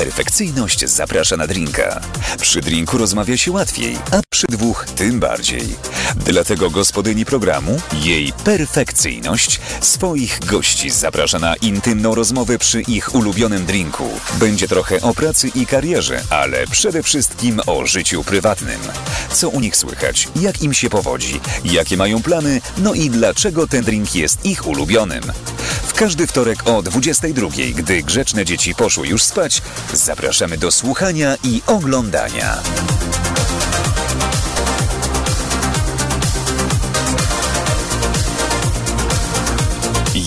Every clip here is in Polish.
Perfekcyjność zaprasza na drinka. Przy drinku rozmawia się łatwiej, a przy dwóch tym bardziej. Dlatego gospodyni programu, jej perfekcyjność, swoich gości zaprasza na intymną rozmowę przy ich ulubionym drinku. Będzie trochę o pracy i karierze, ale przede wszystkim o życiu prywatnym. Co u nich słychać, jak im się powodzi, jakie mają plany, no i dlaczego ten drink jest ich ulubionym. W każdy wtorek o 22, gdy grzeczne dzieci poszły już spać, zapraszamy do słuchania i oglądania.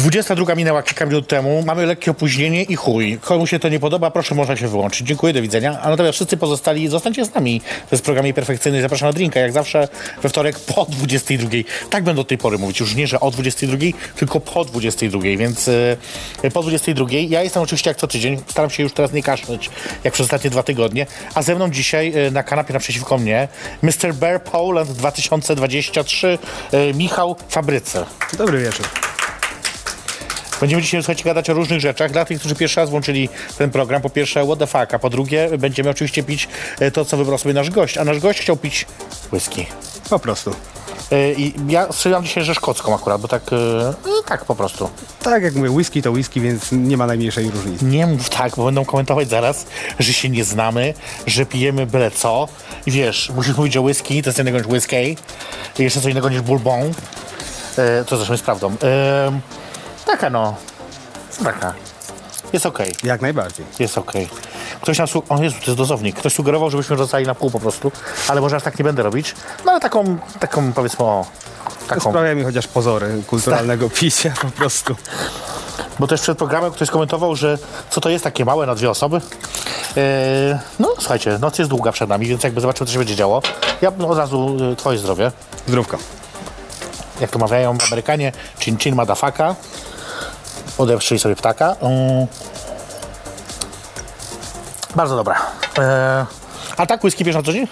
22 minęła kilka minut temu, mamy lekkie opóźnienie i chuj. Komu się to nie podoba, proszę, można się wyłączyć. Dziękuję, do widzenia. A natomiast wszyscy pozostali, zostańcie z nami. To jest program perfekcyjny, zapraszam na drinka, jak zawsze we wtorek po 22. Tak będę do tej pory mówić, już nie, że o 22, tylko po 22, więc yy, po 22. Ja jestem oczywiście jak co tydzień, staram się już teraz nie kaszleć, jak przez ostatnie dwa tygodnie, a ze mną dzisiaj yy, na kanapie naprzeciwko mnie Mr. Bear Poland 2023, yy, Michał Fabryce. Dobry wieczór. Będziemy dzisiaj, słuchajcie, gadać o różnych rzeczach. Dla tych, którzy pierwszy raz włączyli ten program, po pierwsze, what the fuck, a po drugie, będziemy oczywiście pić e, to, co wybrał sobie nasz gość. A nasz gość chciał pić whisky. Po prostu. E, I ja strzeliłam dzisiaj, że szkocką akurat, bo tak, no, tak po prostu. Tak jak mówię, whisky to whisky, więc nie ma najmniejszej różnicy. Nie mów tak, bo będą komentować zaraz, że się nie znamy, że pijemy byle co. I wiesz, musisz mówić, że whisky to jest innego niż whisky, jeszcze co innego niż bourbon. E, to zresztą jest prawdą. E, taka no, taka. Jest okej. Jak najbardziej. Jest okej. Ktoś nam su- O Jezu, to jest dozownik. Ktoś sugerował, żebyśmy rzucali na pół po prostu, ale może aż tak nie będę robić. No ale taką, taką powiedzmy o... Taką. sprawia mi chociaż pozory kulturalnego picia po prostu. Bo też przed programem ktoś komentował, że co to jest takie małe na dwie osoby. Eee, no słuchajcie, noc jest długa przed nami, więc jakby zobaczymy, co się będzie działo. Ja no, od razu y, twoje zdrowie. Zdrówko. Jak to mawiają Amerykanie, chin chin madafaka. Odeprzyj sobie ptaka. Mm. Bardzo dobra. Eee, a tak whisky bierz na co dzień?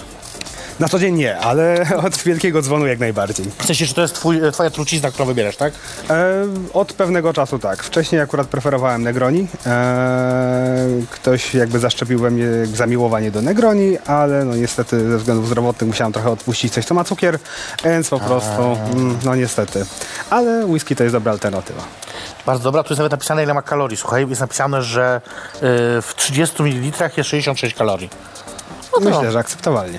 Na co dzień nie, ale od wielkiego dzwonu jak najbardziej. W sensie, że to jest twój, twoja trucizna, którą wybierasz, tak? E, od pewnego czasu tak. Wcześniej akurat preferowałem Negroni. E, ktoś jakby zaszczepił we mnie zamiłowanie do Negroni, ale no niestety ze względów zdrowotnych musiałem trochę odpuścić coś, co ma cukier, więc po prostu, mm, no niestety. Ale whisky to jest dobra alternatywa. Bardzo dobra, tu jest nawet napisane ile ma kalorii. Słuchaj, jest napisane, że y, w 30 ml jest 66 kalorii. No to Myślę, że akceptowalnie.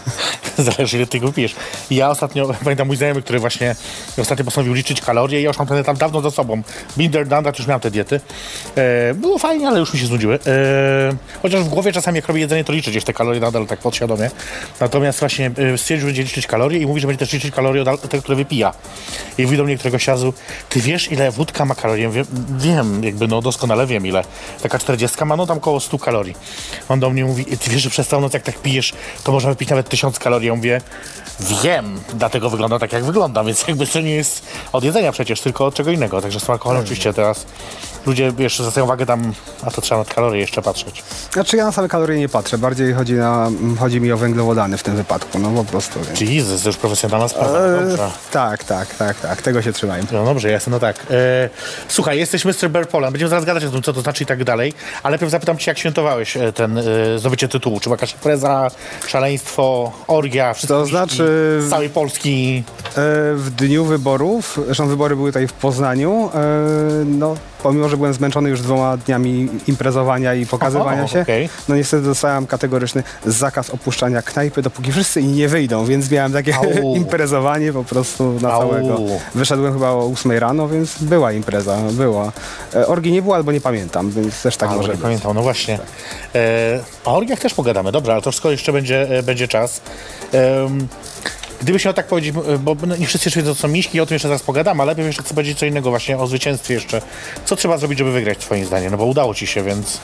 Zależy ile ty go pijesz. I Ja ostatnio, pamiętam mój znajomy, który właśnie ostatnio postanowił liczyć kalorie. Ja już mam ten tam dawno za sobą. Binder Dandat już miałem te diety. E, było fajnie, ale już mi się znudziły. E, chociaż w głowie czasami jak robię jedzenie, to liczę gdzieś te kalorie nadal tak podświadomie. Natomiast właśnie e, stwierdził, że będzie liczyć kalorie i mówi, że będzie też liczyć kalorie od te, które wypija. I mówi do mnie któregoś razu, ty wiesz ile wódka ma kalorii? Wiem, jakby no doskonale wiem ile. Taka 40 ma no tam koło 100 kalorii. On do mnie mówi, ty wiesz, że przez całą noc jak tak pijesz, to można wypić nawet 1000 kalorii. Ja mówię, wiem, dlatego wygląda tak jak wygląda, więc jakby to nie jest od jedzenia przecież, tylko od czego innego. Także z tym alkoholem oczywiście teraz ludzie wiesz, zwracają uwagę tam, a to trzeba na kalorie jeszcze patrzeć. Znaczy ja na same kalorie nie patrzę, bardziej chodzi, na, chodzi mi o węglowodany w tym wypadku, no po prostu. Więc. Jesus, to już profesjonalna sprawa. E, Dobrze. tak, tak, tak, tak, tego się trzymajmy. No dobrze, jasne, no tak. E, słuchaj, jesteś Mr. Bear Poland. Będziemy zaraz gadać o tym, co to znaczy i tak dalej. Ale najpierw zapytam cię, jak świętowałeś e, ten e, zdobycie tytułu? Czy była jakaś impreza, szaleństwo, orgia, wszystko To znaczy- z całej Polski? E, w dniu wyborów, zresztą wybory były tutaj w Poznaniu, e, no pomimo, że byłem zmęczony już dwoma dniami imprezowania i pokazywania się, okej. no niestety dostałem kategoryczny zakaz opuszczania knajpy, dopóki wszyscy nie wyjdą, więc miałem takie Au. imprezowanie po prostu na Au. całego. Wyszedłem chyba o 8 rano, więc była impreza, była. E, orgi nie było, albo nie pamiętam, więc też tak A, może nie być. pamiętam, no właśnie. E, o orgiach też pogadamy, dobrze, ale to wszystko jeszcze będzie, będzie czas. Gdybyś miał tak powiedzieć, bo no, nie wszyscy jeszcze wiedzą, co miśki, o tym jeszcze zaraz pogadam, ale najpierw jeszcze chcę powiedzieć co innego właśnie o zwycięstwie jeszcze. Co trzeba zrobić, żeby wygrać twoim zdaniem? No bo udało ci się, więc...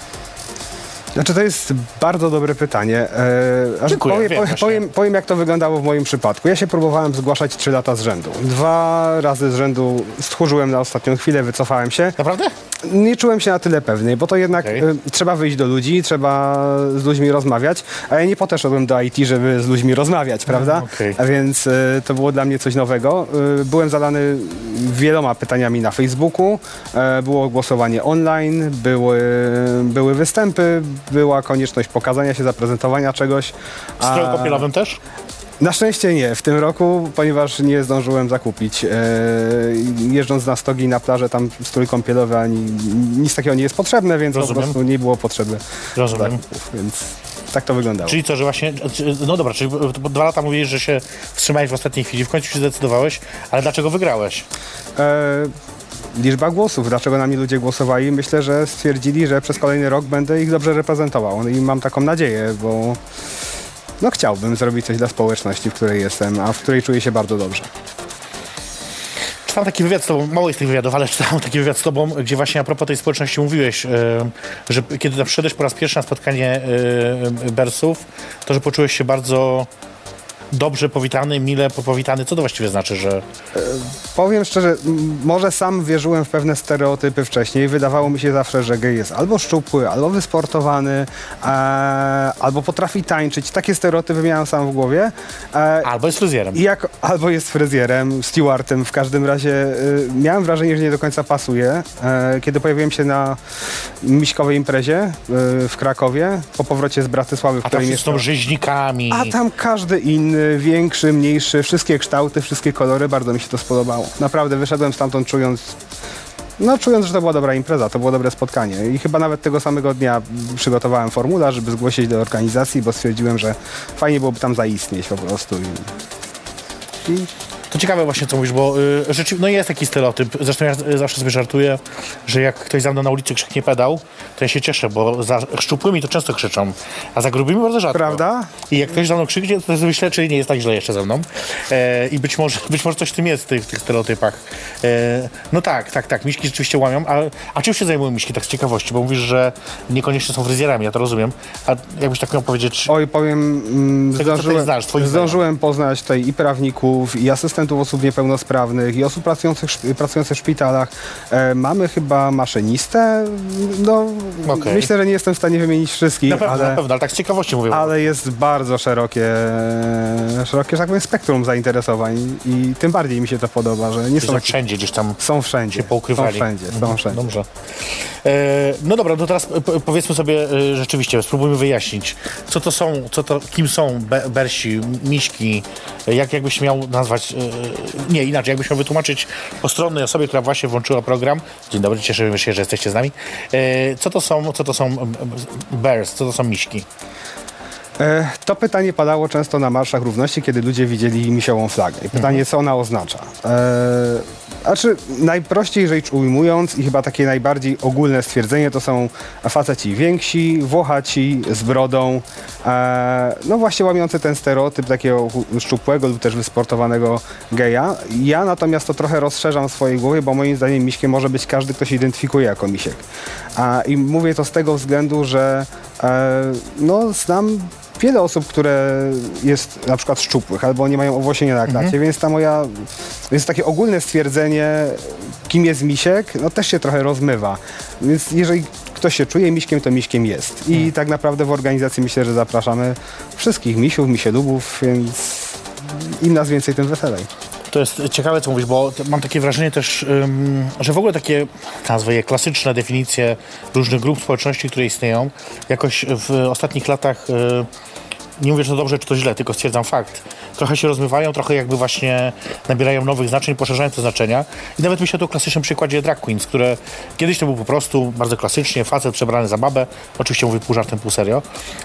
Znaczy to jest bardzo dobre pytanie. E, aż Dziękuję, powiem, wiem, powiem, powiem, jak to wyglądało w moim przypadku. Ja się próbowałem zgłaszać trzy lata z rzędu. Dwa razy z rzędu stchórzyłem na ostatnią chwilę, wycofałem się. Naprawdę? Nie czułem się na tyle pewny, bo to jednak Okej. y, trzeba wyjść do ludzi, trzeba z ludźmi rozmawiać, a ja nie po to szedłem do IT, żeby z ludźmi rozmawiać, prawda? okej. A więc y, to było dla mnie coś nowego. Y, byłem zadany wieloma pytaniami na Facebooku, e, było głosowanie online, były, były występy, była konieczność pokazania się, zaprezentowania czegoś. W stroju kąpielowym też? Na szczęście nie w tym roku, ponieważ nie zdążyłem zakupić. E, jeżdżąc na stogi na plażę, tam strój kąpielowy ani nic takiego nie jest potrzebne, więc Rozumiem. po prostu nie było potrzeby Rozumiem. zakupów, więc tak to wyglądało. Czyli co, że właśnie, no dobra, czyli dwa lata mówiłeś, że się wstrzymałeś w ostatniej chwili, w końcu się zdecydowałeś, ale dlaczego wygrałeś? E, liczba głosów, dlaczego na mnie ludzie głosowali? Myślę, że stwierdzili, że przez kolejny rok będę ich dobrze reprezentował i mam taką nadzieję, bo no chciałbym zrobić coś dla społeczności, w której jestem, a w której czuję się bardzo dobrze. Czytałem taki wywiad z tobą, mało jest tych wywiadów, ale czytałem taki wywiad z tobą, gdzie właśnie a propos tej społeczności mówiłeś, e, że kiedy przyszedłeś po raz pierwszy na spotkanie e, Bersów, to że poczułeś się bardzo dobrze powitany, mile powitany. Co to właściwie znaczy, że... Powiem szczerze, może sam wierzyłem w pewne stereotypy wcześniej. Wydawało mi się zawsze, że gej jest albo szczupły, albo wysportowany, e, albo potrafi tańczyć. Takie stereotypy miałem sam w głowie. E, Albo jest fryzjerem. i jak albo jest fryzjerem, stewardem, w każdym razie y, miałem wrażenie, że nie do końca pasuje. E, kiedy pojawiłem się na miśkowej imprezie y, w Krakowie, po powrocie z Bratysławy, w A tam której są mieszkałem. rzeźnikami. A tam każdy inny, większy, mniejszy, wszystkie kształty, wszystkie kolory, bardzo mi się to spodobało. Naprawdę wyszedłem stamtąd czując, no czując, że to była dobra impreza, to było dobre spotkanie. I chyba nawet tego samego dnia przygotowałem formularz, żeby zgłosić do organizacji, bo stwierdziłem, że fajnie byłoby tam zaistnieć po prostu. I To ciekawe właśnie, co mówisz, bo y, rzeczywiście, no jest taki stereotyp. Zresztą ja zawsze sobie żartuję, że jak ktoś za mną na ulicy krzyknie pedał, to ja się cieszę, bo za szczupłymi to często krzyczą, a za grubymi bardzo rzadko. Prawda? I jak ktoś za mną krzyknie, to myślę, czy nie jest tak źle jeszcze ze mną. E, I być może, być może coś w tym jest w tych, w tych stereotypach. E, no tak, tak, tak, miśki rzeczywiście łamią. A, a czym się zajmują miśki, tak z ciekawości? Bo mówisz, że niekoniecznie są fryzjerami, ja to rozumiem. A jakbyś tak miał powiedzieć, Oj, powiem, mm, Tego, zdążyłem, znasz, zdążyłem poznać tutaj i prawników, i asystentów osób niepełnosprawnych, i osób pracujących, pracujących w szpitalach. E, mamy chyba maszynistę. No, Okej. myślę, że nie jestem w stanie wymienić wszystkich, na pewno, ale, na pewno, ale tak z ciekawości mówię. ale jest bardzo szerokie, szerokie, że tak powiem, spektrum zainteresowań i tym bardziej mi się to podoba, że nie są, takie, wszędzie gdzieś tam są wszędzie. się poukrywali. Są wszędzie, są wszędzie. Dobrze. E, no dobra, to teraz po- powiedzmy sobie e, rzeczywiście, spróbujmy wyjaśnić, co to są, co to, kim są be, bersi, miśki, jak jakbyś miał nazwać, e, nie inaczej, jakbyś miał wytłumaczyć postronnej osobie, która właśnie włączyła program. Dzień dobry, cieszymy się, że jesteście z nami. E, co to są, co to są e, e, bears, co to są miśki? E, To pytanie padało często na marszach równości, kiedy ludzie widzieli misiołą flagę. I pytanie, co ona oznacza? E, znaczy, najprościej rzecz ujmując i chyba takie najbardziej ogólne stwierdzenie, to są faceci więksi, włochaci, z brodą, e, no właśnie łamiący ten stereotyp takiego szczupłego lub też wysportowanego geja. Ja natomiast to trochę rozszerzam w swojej głowie, bo moim zdaniem miśkiem może być każdy, kto się identyfikuje jako misiek. A, I mówię to z tego względu, że e, no, znam wiele osób, które jest na przykład szczupłych albo nie mają owłosienia na klacie, więc ta moja, więc takie ogólne stwierdzenie, kim jest misiek, no też się trochę rozmywa. Więc jeżeli ktoś się czuje miśkiem, to miśkiem jest. I tak naprawdę w organizacji myślę, że zapraszamy wszystkich misiów, misielubów, więc im nas więcej, tym weselej. To jest ciekawe, co mówisz, bo mam takie wrażenie też, że w ogóle takie, nazwę je, klasyczne definicje różnych grup społeczności, które istnieją, jakoś w ostatnich latach, y, nie mówię, czy to dobrze, czy to źle, tylko stwierdzam fakt, trochę się rozmywają, trochę jakby właśnie nabierają nowych znaczeń, poszerzają te znaczenia. I nawet myślę tu o klasycznym przykładzie drag queens, które kiedyś to był po prostu bardzo klasycznie facet przebrany za babę, oczywiście mówię pół żartem, pół serio.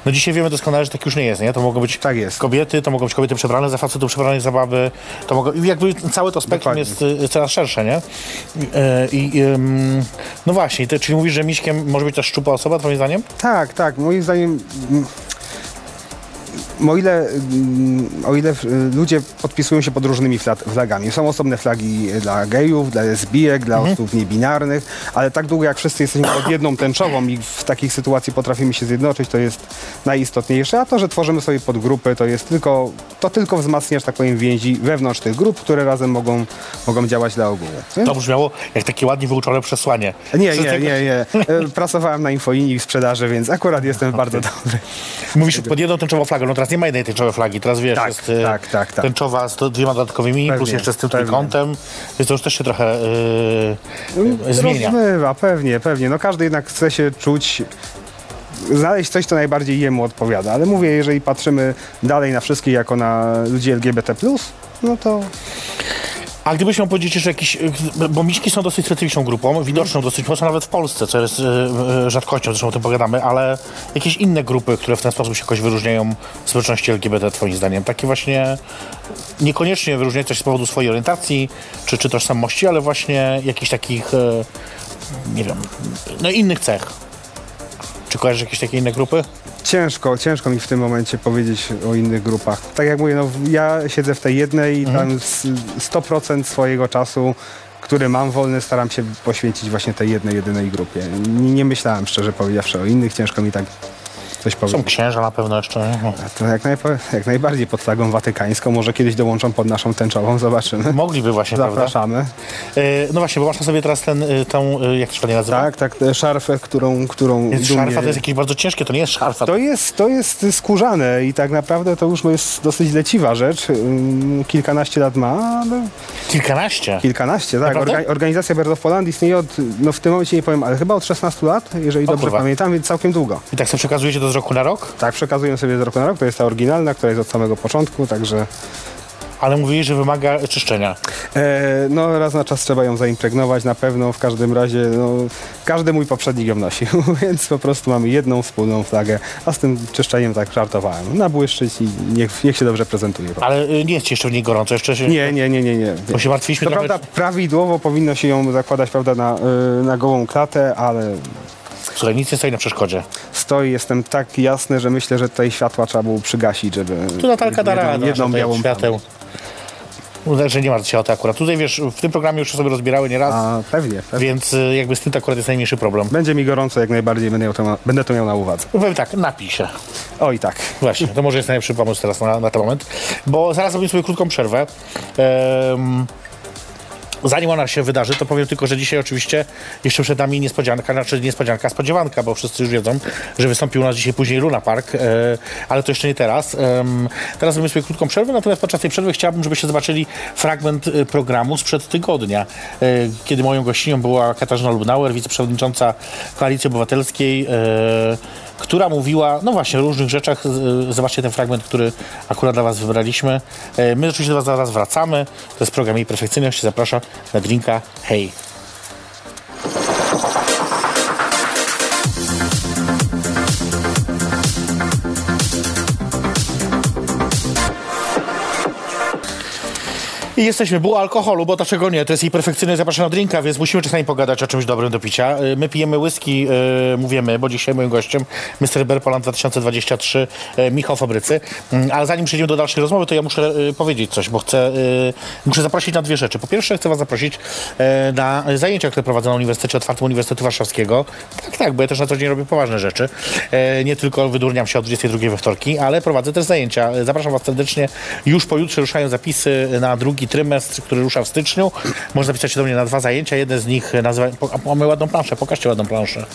No dzisiaj wiemy doskonale, że tak już nie jest, nie? To mogą być Tak jest. kobiety, to mogą być kobiety przebrane za facetów przebranych za baby, to mogą, i jakby całe to spektrum Dokładnie. jest y, coraz szersze, nie? I, y, I no właśnie, ty, czyli mówisz, że miśkiem może być też szczupła osoba, twoim zdaniem? Tak, tak. Moim zdaniem mm, o ile, mm, o ile ludzie podpisują się pod różnymi flag- flagami, są osobne flagi dla gejów, dla lesbijek, dla osób niebinarnych, ale tak długo jak wszyscy jesteśmy pod jedną tęczową i w takich sytuacji potrafimy się zjednoczyć, to jest najistotniejsze, a to, że tworzymy sobie podgrupy, to jest tylko, to tylko wzmacnia, że tak powiem, więzi wewnątrz tych grup, które razem mogą, mogą działać dla ogółu. nie? To brzmiało jak takie ładnie wyuczone przesłanie. Nie, nie, tego- nie, nie. Pracowałem na infolinii w sprzedaży, więc akurat jestem bardzo dobry. Mówisz pod jedną tęczową flagą, no teraz nie ma jednej tęczowej flagi, teraz wiesz, Tak, jest e, tak, tak, tak. tęczowa z dwiema dodatkowymi, plus Pewnie, jeszcze z tym trójkątem, więc to już też się trochę e, zmienia. Rozmywa, pewnie, pewnie. No każdy jednak chce się czuć, znaleźć coś, co najbardziej jemu odpowiada. Ale mówię, jeżeli patrzymy dalej na wszystkich jako na ludzi LGBT+, no to A gdybyś miał powiedzieć jeszcze jakiś, e, bo miśki są dosyć specyficzną grupą, widoczną dosyć mocno nawet w Polsce, co jest e, e, rzadkością, zresztą o tym pogadamy, ale jakieś inne grupy, które w ten sposób się jakoś wyróżniają w społeczności LGBT twoim zdaniem, takie właśnie niekoniecznie wyróżniające się z powodu swojej orientacji czy, czy tożsamości, ale właśnie jakichś takich, nie wiem, no innych cech. Czy kojarzysz jakieś takie inne grupy? Ciężko, ciężko mi w tym momencie powiedzieć o innych grupach. Tak jak mówię, no, ja siedzę w tej jednej i tam s- 100% swojego czasu, który mam wolny, staram się poświęcić właśnie tej jednej, jedynej grupie. Nie, nie myślałem, szczerze powiedziawszy, o innych. Ciężko mi tak coś Są powiedzieć. księża na pewno jeszcze. No. To jak, jak najbardziej pod flagą watykańską. Może kiedyś dołączą pod naszą tęczową, zobaczymy. Mogliby właśnie, prawda? Zapraszamy. E, no właśnie, bo masz na sobie teraz ten, e, tą, e, jak to się ładnie nazywa? Tak, tak, szarfę, którą, którą Jest dumnie- szarfa, to jest jakieś bardzo ciężkie, to nie jest szarfa. To jest, to jest skórzane i tak naprawdę to już jest dosyć leciwa rzecz. Ym, Kilkanaście lat ma, ale Kilkanaście. kilkanaście, tak. Orga, organizacja Bird of Poland istnieje od, no w tym momencie nie powiem, ale chyba od 16 lat, jeżeli dobrze kurwa. pamiętam, więc całkiem długo. I tak sobie przekazujecie to z roku na rok? Tak, przekazuję sobie z roku na rok, to jest ta oryginalna, która jest od samego początku, także Ale mówili, że wymaga czyszczenia. e, no raz na czas trzeba ją zaimpregnować na pewno, w każdym razie no, każdy mój poprzednik ją nosił, więc po prostu mamy jedną wspólną flagę, a z tym czyszczeniem tak żartowałem. Nabłyszczyć i niech, niech się dobrze prezentuje. Ale y, nie jest jeszcze w niej gorąco, jeszcze się... Nie, nie, nie, nie, nie. Bo się martwiliśmy To trochę... prawda, prawidłowo powinno się ją zakładać prawda, na, y, na gołą klatę, ale Słuchaj, nic nie stoi na przeszkodzie. stoi, jestem tak jasny, że myślę, że tutaj światła trzeba było przygasić, żeby Tu Natalka da radę, jedną, białą świateł. No, Także nie martw się o to akurat. Tutaj wiesz, w tym programie już sobie rozbierały nieraz, A, pewnie, pewnie. więc y, jakby z tym to akurat jest najmniejszy problem. Będzie mi gorąco jak najbardziej, będę, miał to, będę to miał na uwadze. Powiem tak, napij się. Oj tak. Właśnie, to może jest najlepszy pomysł teraz na, na ten moment, bo zaraz zrobimy sobie krótką przerwę. Zanim ona się wydarzy, to powiem tylko, że dzisiaj oczywiście jeszcze przed nami niespodzianka, znaczy niespodzianka, spodziewanka, bo wszyscy już wiedzą, że wystąpił u nas dzisiaj później Luna Park, e, ale to jeszcze nie teraz. Teraz zrobimy sobie krótką przerwę, natomiast podczas tej przerwy chciałbym, żebyście zobaczyli fragment e, programu sprzed tygodnia, e, kiedy moją gościnią była Katarzyna Lubnauer, wiceprzewodnicząca Koalicji Obywatelskiej, która mówiła, no właśnie, o różnych rzeczach. Z- Zobaczcie ten fragment, który akurat dla Was wybraliśmy. E, My oczywiście do Was zaraz wracamy. To jest program Jej Perfekcyjność. Zapraszam na drinka. Hej. I jesteśmy, było alkoholu, bo dlaczego nie? To jest jej perfekcyjny zapraszam na drinka, więc musimy czasami pogadać o czymś dobrym do picia. Y, My pijemy whisky, y, mówimy, bo dzisiaj moim gościem Mr. Berpoland 2023, y, Michał Fabrycy. Mm, Ale zanim przejdziemy do dalszej rozmowy, to ja muszę y, powiedzieć coś, bo chcę, y, muszę zaprosić na dwie rzeczy. Po pierwsze, chcę was zaprosić na zajęcia, które prowadzę na Uniwersytecie Otwartym Uniwersytetu Warszawskiego. Tak, tak, bo ja też na co dzień robię poważne rzeczy. Nie tylko wydurniam się o 22 we wtorki, ale prowadzę też zajęcia. Zapraszam was serdecznie. Już pojutrze ruszają zapisy na drugi trymestr, który rusza w styczniu. Można zapisać się do mnie na dwa zajęcia. Jedne z nich nazywa... Mamy ładną planszę, pokażcie ładną planszę.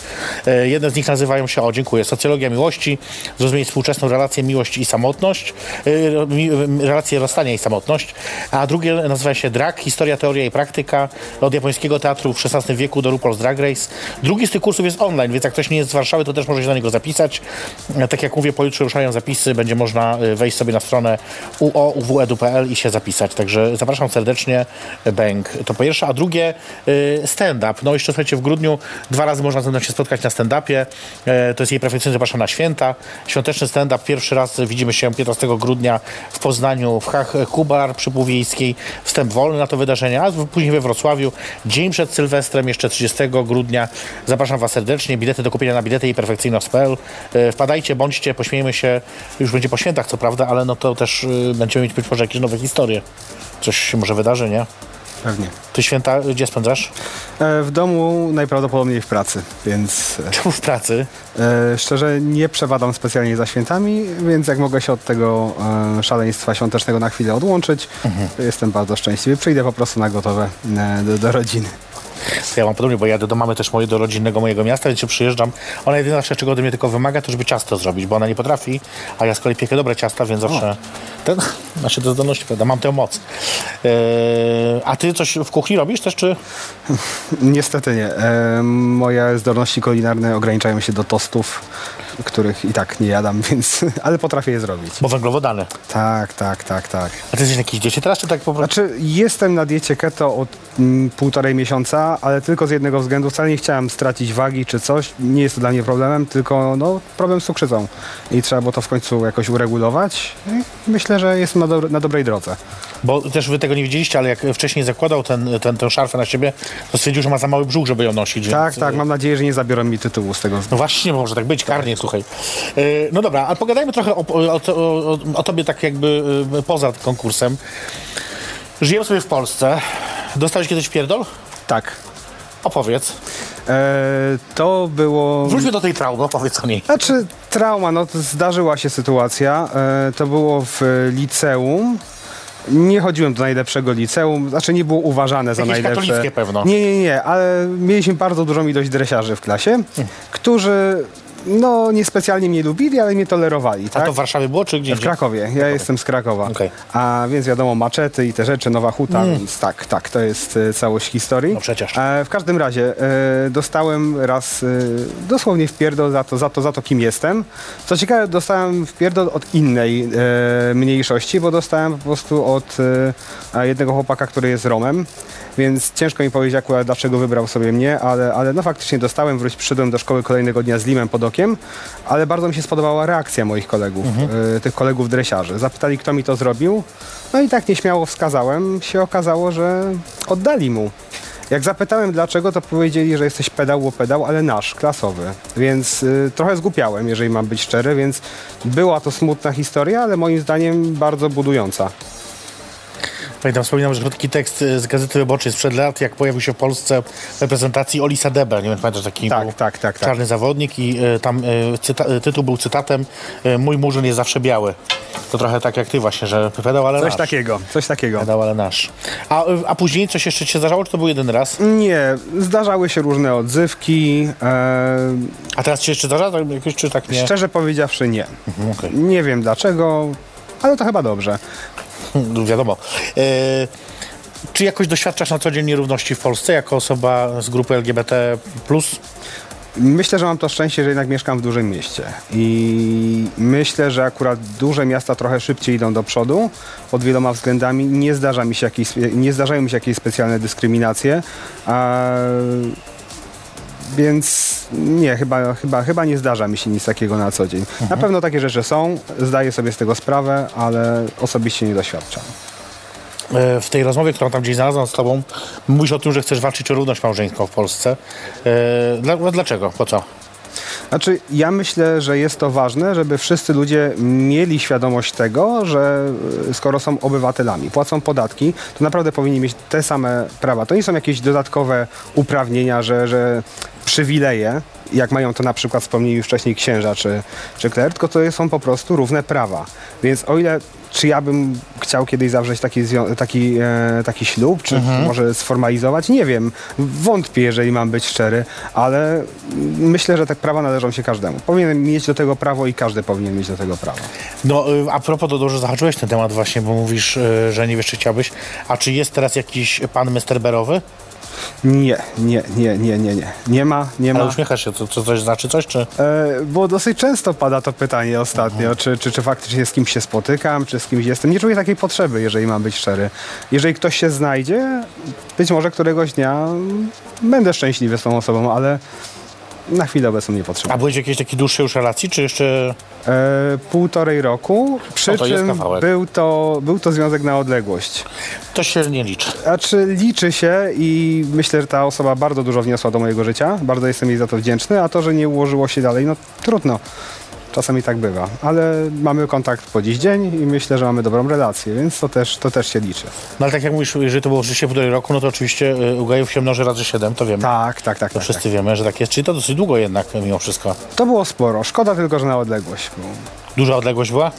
E, Jedne z nich nazywają się, o dziękuję, Socjologia miłości, zrozumieć współczesną relację miłość i samotność, e, mi- relację rozstania i samotność, a drugie nazywa się Drag, historia, teoria i praktyka od japońskiego teatru w XVI wieku do RuPaul's Drag Race. Drugi z tych kursów jest online, więc jak ktoś nie jest z Warszawy, to też może się na niego zapisać. E, Tak jak mówię, pojutrze ruszają zapisy, będzie można e, wejść sobie na stronę uouw.edu.pl i się zapisać, także zapraszam serdecznie, Bęk. To po pierwsze, a drugie y, stand-up. No jeszcze słuchajcie, w grudniu dwa razy można ze mną się spotkać na stand-upie. E, To jest jej perfekcyjny, zapraszam na święta. Świąteczny stand-up. Pierwszy raz widzimy się 15 grudnia w Poznaniu, w Hach Kubar przy Półwiejskiej. Wstęp wolny na to wydarzenie, a później we Wrocławiu. Dzień przed Sylwestrem, jeszcze 30 grudnia. Zapraszam Was serdecznie. Bilety do kupienia na bilety i perfekcyjność.pl. E, Wpadajcie, bądźcie, pośmiejmy się. Już będzie po świętach, co prawda, ale no to też y, będziemy mieć być może jakieś nowe historie. Coś się może wydarzy, nie? Pewnie. Ty święta gdzie spędzasz? E, w domu najprawdopodobniej w pracy, więc Czemu w pracy? e, szczerze nie przewadam specjalnie za świętami, więc jak mogę się od tego e, szaleństwa świątecznego na chwilę odłączyć, to jestem bardzo szczęśliwy. Przyjdę po prostu na gotowe e, do, do rodziny. Ja mam podobnie, bo jadę do mamy też mojej, do rodzinnego mojego miasta, więc się przyjeżdżam. Ona jedyna rzecz, czego ode mnie tylko wymaga, to żeby ciasto zrobić, bo ona nie potrafi, a ja z kolei piekę dobre ciasta, więc zawsze... Ten, nasze to zdolności, prawda? Mam tę moc. Eee, a ty coś w kuchni robisz też, czy... Niestety nie. E, moje zdolności kulinarne ograniczają się do tostów, których i tak nie jadam, więc, ale potrafię je zrobić. Bo węglowodany. Tak, tak, tak, tak. A ty jesteś na jakiejś diecie teraz, czy tak po prostu... Znaczy, jestem na diecie keto od mm, półtorej miesiąca, ale tylko z jednego względu. Wcale nie chciałem stracić wagi czy coś. Nie jest to dla mnie problemem, tylko no, problem z cukrzycą. I trzeba było to w końcu jakoś uregulować. I myślę, że jestem na, dobre, na dobrej drodze. Bo też wy tego nie widzieliście, ale jak wcześniej zakładał ten, ten, tę szarfę na siebie, to stwierdził, że ma za mały brzuch, żeby ją nosić. Tak, więc, tak, mam nadzieję, że nie zabiorą mi tytułu z tego No właśnie, może tak być, karnie, słuchaj. E, No dobra, ale pogadajmy trochę o, o, o, o tobie tak jakby e, poza konkursem. Żyjemy sobie w Polsce. Dostałeś kiedyś pierdol? Tak. Opowiedz. E, to było... Wróćmy do tej traumy, opowiedz o niej. Znaczy, trauma, no to zdarzyła się sytuacja. E, to było w liceum. Nie chodziłem do najlepszego liceum, znaczy nie było uważane za najlepsze. katolickie pewno. Nie, nie, nie, ale mieliśmy bardzo dużą ilość dresiarzy w klasie, którzy no niespecjalnie mnie lubili, ale mnie tolerowali. A Tak? to w Warszawie było, czy gdzie? W Krakowie, ja jestem z Krakowa. Okej. A więc wiadomo, maczety i te rzeczy, Nowa Huta, więc tak, tak, to jest e, całość historii. No przecież. E, w każdym razie e, dostałem raz e, dosłownie wpierdol za to, za to, za to, kim jestem. Co ciekawe, dostałem wpierdol od innej e, mniejszości, bo dostałem po prostu od e, jednego chłopaka, który jest Romem. Więc ciężko mi powiedzieć akurat, dlaczego wybrał sobie mnie, ale, ale no faktycznie dostałem, wróć przyszedłem do szkoły kolejnego dnia z limem pod okiem, ale bardzo mi się spodobała reakcja moich kolegów, e, tych kolegów dresiarzy. Zapytali, kto mi to zrobił, no i tak nieśmiało wskazałem, się okazało, że oddali mu. Jak zapytałem dlaczego, to powiedzieli, że jesteś pedał, bo pedał, ale nasz, klasowy. Więc y, trochę zgłupiałem, jeżeli mam być szczery, więc była to smutna historia, ale moim zdaniem bardzo budująca. Pamiętam, wspominam, że taki tekst e, z Gazety Wyborczej sprzed lat, jak pojawił się w Polsce w reprezentacji Olisa Debe. Nie wiem, pamiętasz, taki Tak, był tak, tak, tak. czarny zawodnik i e, tam e, cyta, e, tytuł był cytatem e, Mój murzyn jest zawsze biały. To trochę tak jak ty właśnie, że pedał, ale Coś nasz. takiego, coś takiego. Pedał, ale nasz. A, a później coś jeszcze ci się zdarzało, czy to był jeden raz? Nie, zdarzały się różne odzywki. E, A teraz ci jeszcze zdarza? Tak, jakoś, czy tak nie? szczerze powiedziawszy nie. Mhm, okej. Nie wiem dlaczego, ale to chyba dobrze. Wiadomo. E, czy jakoś doświadczasz na co dzień nierówności w Polsce jako osoba z grupy LGBT+. Myślę, że mam to szczęście, że jednak mieszkam w dużym mieście. I myślę, że akurat duże miasta trochę szybciej idą do przodu pod wieloma względami. Nie, zdarza mi się jakieś, nie zdarzają mi się jakieś specjalne dyskryminacje. Więc nie, chyba, chyba, chyba nie zdarza mi się nic takiego na co dzień. Na pewno takie rzeczy są, zdaję sobie z tego sprawę, ale osobiście nie doświadczam. E, w tej rozmowie, którą tam gdzieś znalazłam z tobą, mówisz o tym, że chcesz walczyć o równość małżeńską w Polsce. E, Dla, dlaczego? Po co? Znaczy, ja myślę, że jest to ważne, żeby wszyscy ludzie mieli świadomość tego, że y, skoro są obywatelami, płacą podatki, to naprawdę powinni mieć te same prawa. To nie są jakieś dodatkowe uprawnienia, że, że przywileje, jak mają to na przykład wspomnieli już wcześniej księża czy, czy kler, tylko to są po prostu równe prawa. Więc o ile czy ja bym chciał kiedyś zawrzeć taki, taki, e, taki ślub, czy może sformalizować? Nie wiem. Wątpię, jeżeli mam być szczery, ale myślę, że te prawa należą się każdemu. Powinien mieć do tego prawo i każdy powinien mieć do tego prawo. No, e, a propos, to dobrze zahaczyłeś ten temat właśnie, bo mówisz, e, że nie wiesz, czy chciałbyś. A czy jest teraz jakiś pan mesterberowy? Nie, nie, nie, nie, nie, nie. Nie ma, nie Ale ma. uśmiechasz się, to, to coś znaczy coś, czy... E, bo dosyć często pada to pytanie ostatnio, Mhm. czy, czy, czy faktycznie z kimś się spotykam, czy z kimś jestem. Nie czuję takiej potrzeby, jeżeli mam być szczery. Jeżeli ktoś się znajdzie, być może któregoś dnia będę szczęśliwy z tą osobą, ale na chwilę obecną nie potrzebuję. A byłeś w jakiejś takiej dłuższej już relacji, czy jeszcze... E, półtorej roku, przy No to czym był to, był to związek na odległość. To się nie liczy. Znaczy liczy się i myślę, że ta osoba bardzo dużo wniosła do mojego życia. Bardzo jestem jej za to wdzięczny, a to, że nie ułożyło się dalej, no trudno. Czasami tak bywa, ale mamy kontakt po dziś dzień i myślę, że mamy dobrą relację, więc to też, to też się liczy. No ale tak jak mówisz, jeżeli to było życie półtorej roku, no to oczywiście y, u gejów się mnoży razy siedem, to wiemy. Tak, tak, tak. To tak, wszyscy wiemy, że tak jest. Czyli to dosyć długo jednak mimo wszystko. tak. To było sporo. Szkoda tylko, że na odległość. Bo, Duża odległość była?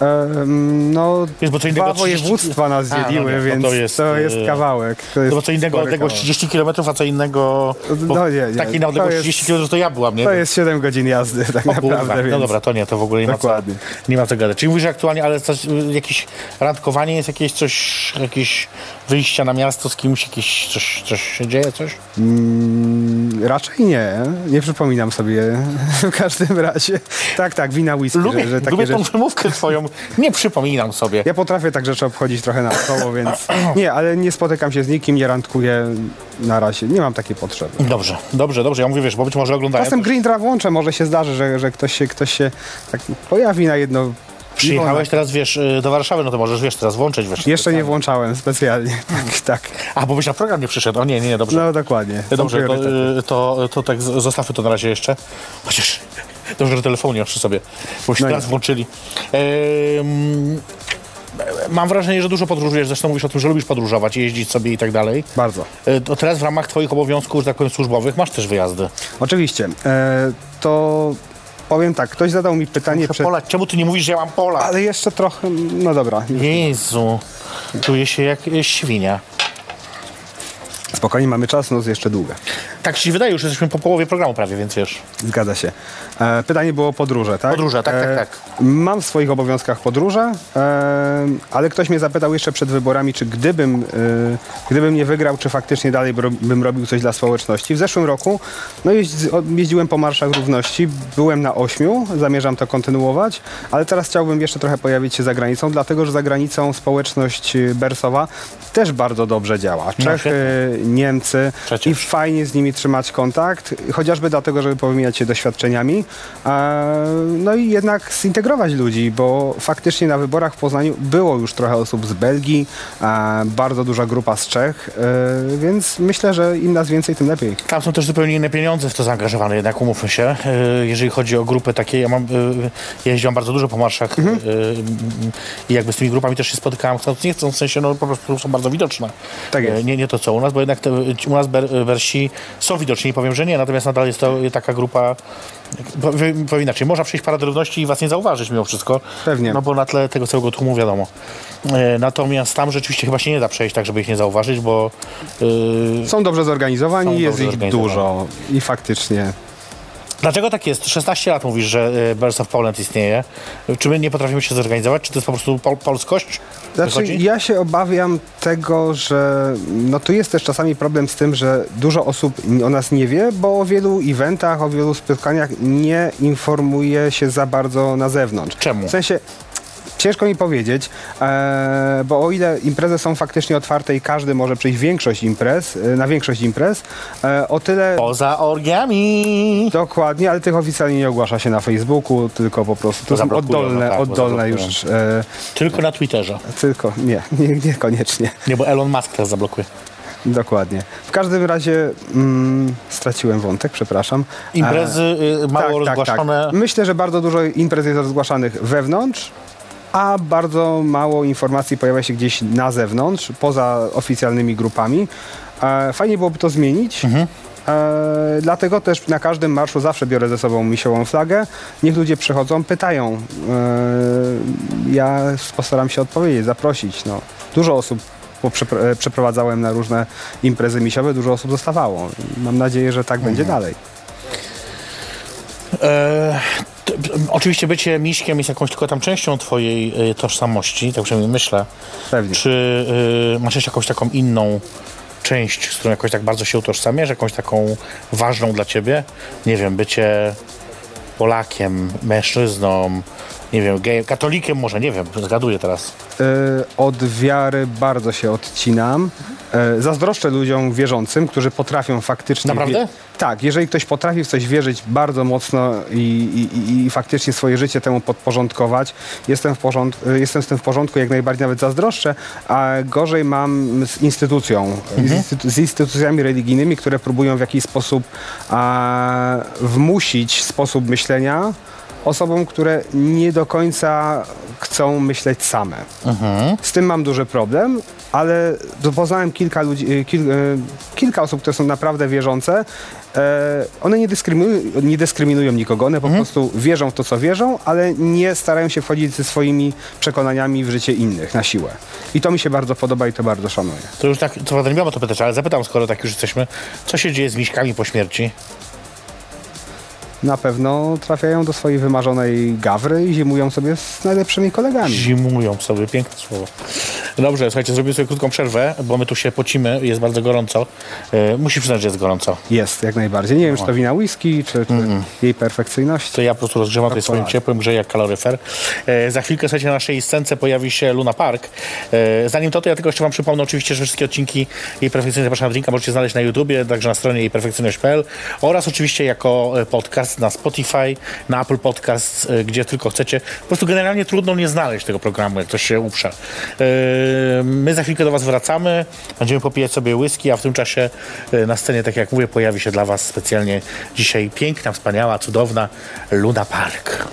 em, no, Jest, bo co innego dwa 30 województwa nas no dzieliły, to więc to to jest, jest, y, kawałek. To jest No bo co innego odległość kawałek. 30 km, a co innego... No nie, nie. Taki na To odległość jest- 30 km to ja byłam, nie? To jest 7 godzin jazdy tak O naprawdę, więc... No dobra, to nie, to w ogóle nie ma, co, Dokładnie. nie ma co gadać. Czyli mówisz aktualnie, ale coś, jakieś randkowanie jest jakieś coś, jakieś wyjścia na miasto z kimś, jakieś coś, coś się dzieje, coś? Mm, Raczej nie. Nie przypominam sobie w każdym razie. Tak, tak, wina whisky, Lubię, że, że lubię tą rzeczy. wymówkę twoją, nie przypominam sobie. Ja potrafię tak rzeczy obchodzić trochę na koło, więc nie, ale nie spotykam się z nikim, nie randkuję na razie. Nie mam takiej potrzeby. Dobrze, dobrze, dobrze. Ja mówię, wiesz, bo być może oglądają. Czasem Grindra włączę, może się zdarzy, że, że ktoś, się, ktoś się tak pojawi na jedno... Przyjechałeś teraz, wiesz, y, do Warszawy, no to możesz, wiesz, teraz włączyć, wiesz. Jeszcze nie włączałem specjalnie. Tak, tak. A, bo byś na program nie przyszedł. O nie, nie, nie, dobrze. No dokładnie. Są Dobrze, to, y, to, to tak zostawmy to na razie jeszcze. Chociaż dobrze, że telefon nie masz przy sobie, bo się No teraz nie. włączyli. Ehm, mam wrażenie, że dużo podróżujesz, zresztą mówisz o tym, że lubisz podróżować, jeździć sobie i tak dalej. Bardzo. To teraz w ramach twoich obowiązków, że tak powiem, służbowych masz też wyjazdy. Oczywiście. E, to powiem tak, ktoś zadał mi pytanie Muszę przed... Pola, czemu ty nie mówisz, że ja mam pola? Ale jeszcze trochę... No dobra. Jezu, czuję się jak świnia. Spokojnie, mamy czas, noc jeszcze długa. Tak ci się wydaje, już jesteśmy po połowie programu prawie, więc wiesz. Zgadza się. E, pytanie było o podróże, tak? Podróże, tak, tak, tak. Mam w swoich obowiązkach podróże, e, ale ktoś mnie zapytał jeszcze przed wyborami, czy gdybym, e, gdybym nie wygrał, czy faktycznie dalej bym- robił coś dla społeczności. W zeszłym roku no jeździłem po Marszach Równości, byłem na ośmiu, zamierzam to kontynuować, ale teraz chciałbym jeszcze trochę pojawić się za granicą, dlatego że za granicą społeczność e, Bersowa też bardzo dobrze działa. Czechy. Niemcy Przecież. i fajnie z nimi trzymać kontakt, chociażby dlatego, żeby powymieniać się doświadczeniami, e, no i jednak zintegrować ludzi, bo faktycznie na wyborach w Poznaniu było już trochę osób z Belgii, e, bardzo duża grupa z Czech, e, więc myślę, że im nas więcej, tym lepiej. Tam są też zupełnie inne pieniądze w to zaangażowane, jednak umówmy się. Jeżeli chodzi o grupy takie, ja mam, jeździłem bardzo dużo po marszach Mhm. i jakby z tymi grupami też się spotykałem, chcąc nie chcąc, w sensie no po prostu są bardzo widoczne. Tak jest. Nie, nie to co u nas, bo jednak te, u nas ber, Bersi są widoczni, powiem, że nie, natomiast nadal jest to taka grupa, powiem, inaczej, można przyjść parę równości i was nie zauważyć mimo wszystko. Pewnie. No bo na tle tego całego tłumu wiadomo. E, Natomiast tam rzeczywiście chyba się nie da przejść tak, żeby ich nie zauważyć, bo e, Są dobrze zorganizowani, Są jest dobrze ich dużo i faktycznie Dlaczego tak jest? 16 lat mówisz, że y, Birds of Poland istnieje. Czy my nie potrafimy się zorganizować? Czy to jest po prostu pol polskość? Znaczy, Wychodzi? ja się obawiam tego, że no tu jest też czasami problem z tym, że dużo osób o nas nie wie, bo o wielu eventach, o wielu spotkaniach nie informuje się za bardzo na zewnątrz. Czemu? W sensie Ciężko mi powiedzieć, e, bo o ile imprezy są faktycznie otwarte i każdy może przyjść większość imprez, e, na większość imprez, e, o tyle Poza orgiami. dokładnie, ale tych oficjalnie nie ogłasza się na Facebooku, tylko po prostu to są zablokują, oddolne, no tak, oddolne już, e, Tylko na Twitterze. tylko nie, nie, niekoniecznie. Nie, bo Elon Musk teraz zablokuje. Dokładnie. W każdym razie mm, straciłem wątek, przepraszam. Imprezy E, mało rozgłaszane. Myślę, że bardzo dużo imprez jest rozgłaszanych wewnątrz, a bardzo mało informacji pojawia się gdzieś na zewnątrz, poza oficjalnymi grupami. E, fajnie byłoby to zmienić. Mhm. E, dlatego też na każdym marszu zawsze biorę ze sobą misiołą flagę. Niech ludzie przychodzą, pytają. E, ja postaram się odpowiedzieć, zaprosić. No. Dużo osób bo przepr- e, przeprowadzałem na różne imprezy misiowe, dużo osób zostawało. Mam nadzieję, że tak będzie Mhm. dalej. E, oczywiście bycie miśkiem jest jakąś tylko tam częścią twojej y, tożsamości, tak przynajmniej myślę. Pewnie. Czy y, masz jakąś taką inną część, z którą jakoś tak bardzo się utożsamiasz, jakąś taką ważną dla ciebie? Nie wiem, bycie Polakiem, mężczyzną, nie wiem, gejem, katolikiem może, nie wiem, zgaduję teraz. E, Od wiary bardzo się odcinam. E, Zazdroszczę ludziom wierzącym, którzy potrafią faktycznie... Naprawdę? Tak, jeżeli ktoś potrafi w coś wierzyć bardzo mocno i, i, i- faktycznie swoje życie temu podporządkować, jestem, w porząd- e, jestem z tym w porządku, jak najbardziej nawet zazdroszczę, a gorzej mam z instytucją, z, instytu- z instytucjami religijnymi, które próbują w jakiś sposób a, wmusić sposób myślenia osobom, które nie do końca chcą myśleć same. Z tym mam duży problem, ale poznałem kilka ludzi, y, kil, y, kilka osób, które są naprawdę wierzące. E, One nie dyskryminują, nie dyskryminują nikogo, one po prostu wierzą w to, co wierzą, ale nie starają się wchodzić ze swoimi przekonaniami w życie innych na siłę. I to mi się bardzo podoba i to bardzo szanuję. To już tak, co prawda nie miałem o to pytać, ale zapytam, skoro tak już jesteśmy, co się dzieje z miśkami po śmierci? Na pewno trafiają do swojej wymarzonej gawry i zimują sobie z najlepszymi kolegami. Zimują sobie, piękne słowo. Dobrze, słuchajcie, zrobimy sobie krótką przerwę, bo my tu się pocimy, jest bardzo gorąco. E, musisz przyznać, że jest gorąco. Jest, jak najbardziej. Nie wiem, czy to wina whisky, czy, czy jej perfekcyjności. To ja po prostu rozgrzewam tutaj swoim ciepłym, grzeję jak kaloryfer. E, za chwilkę, słuchajcie, na naszej scence pojawi się Luna Park. E, zanim to, to ja tylko jeszcze wam przypomnę oczywiście, że wszystkie odcinki jej perfekcyjnej zapraszam na drinka możecie znaleźć na YouTubie, także na stronie jej perfekcyjność.pl oraz oczywiście jako e, podcast na Spotify, na Apple Podcast, e, gdzie tylko chcecie. Po prostu generalnie trudno nie znaleźć tego programu, jak ktoś się uprze. E, my za chwilkę do was wracamy, będziemy popijać sobie whisky, a w tym czasie e, na scenie, tak jak mówię, pojawi się dla was specjalnie dzisiaj piękna, wspaniała, cudowna Luna Park.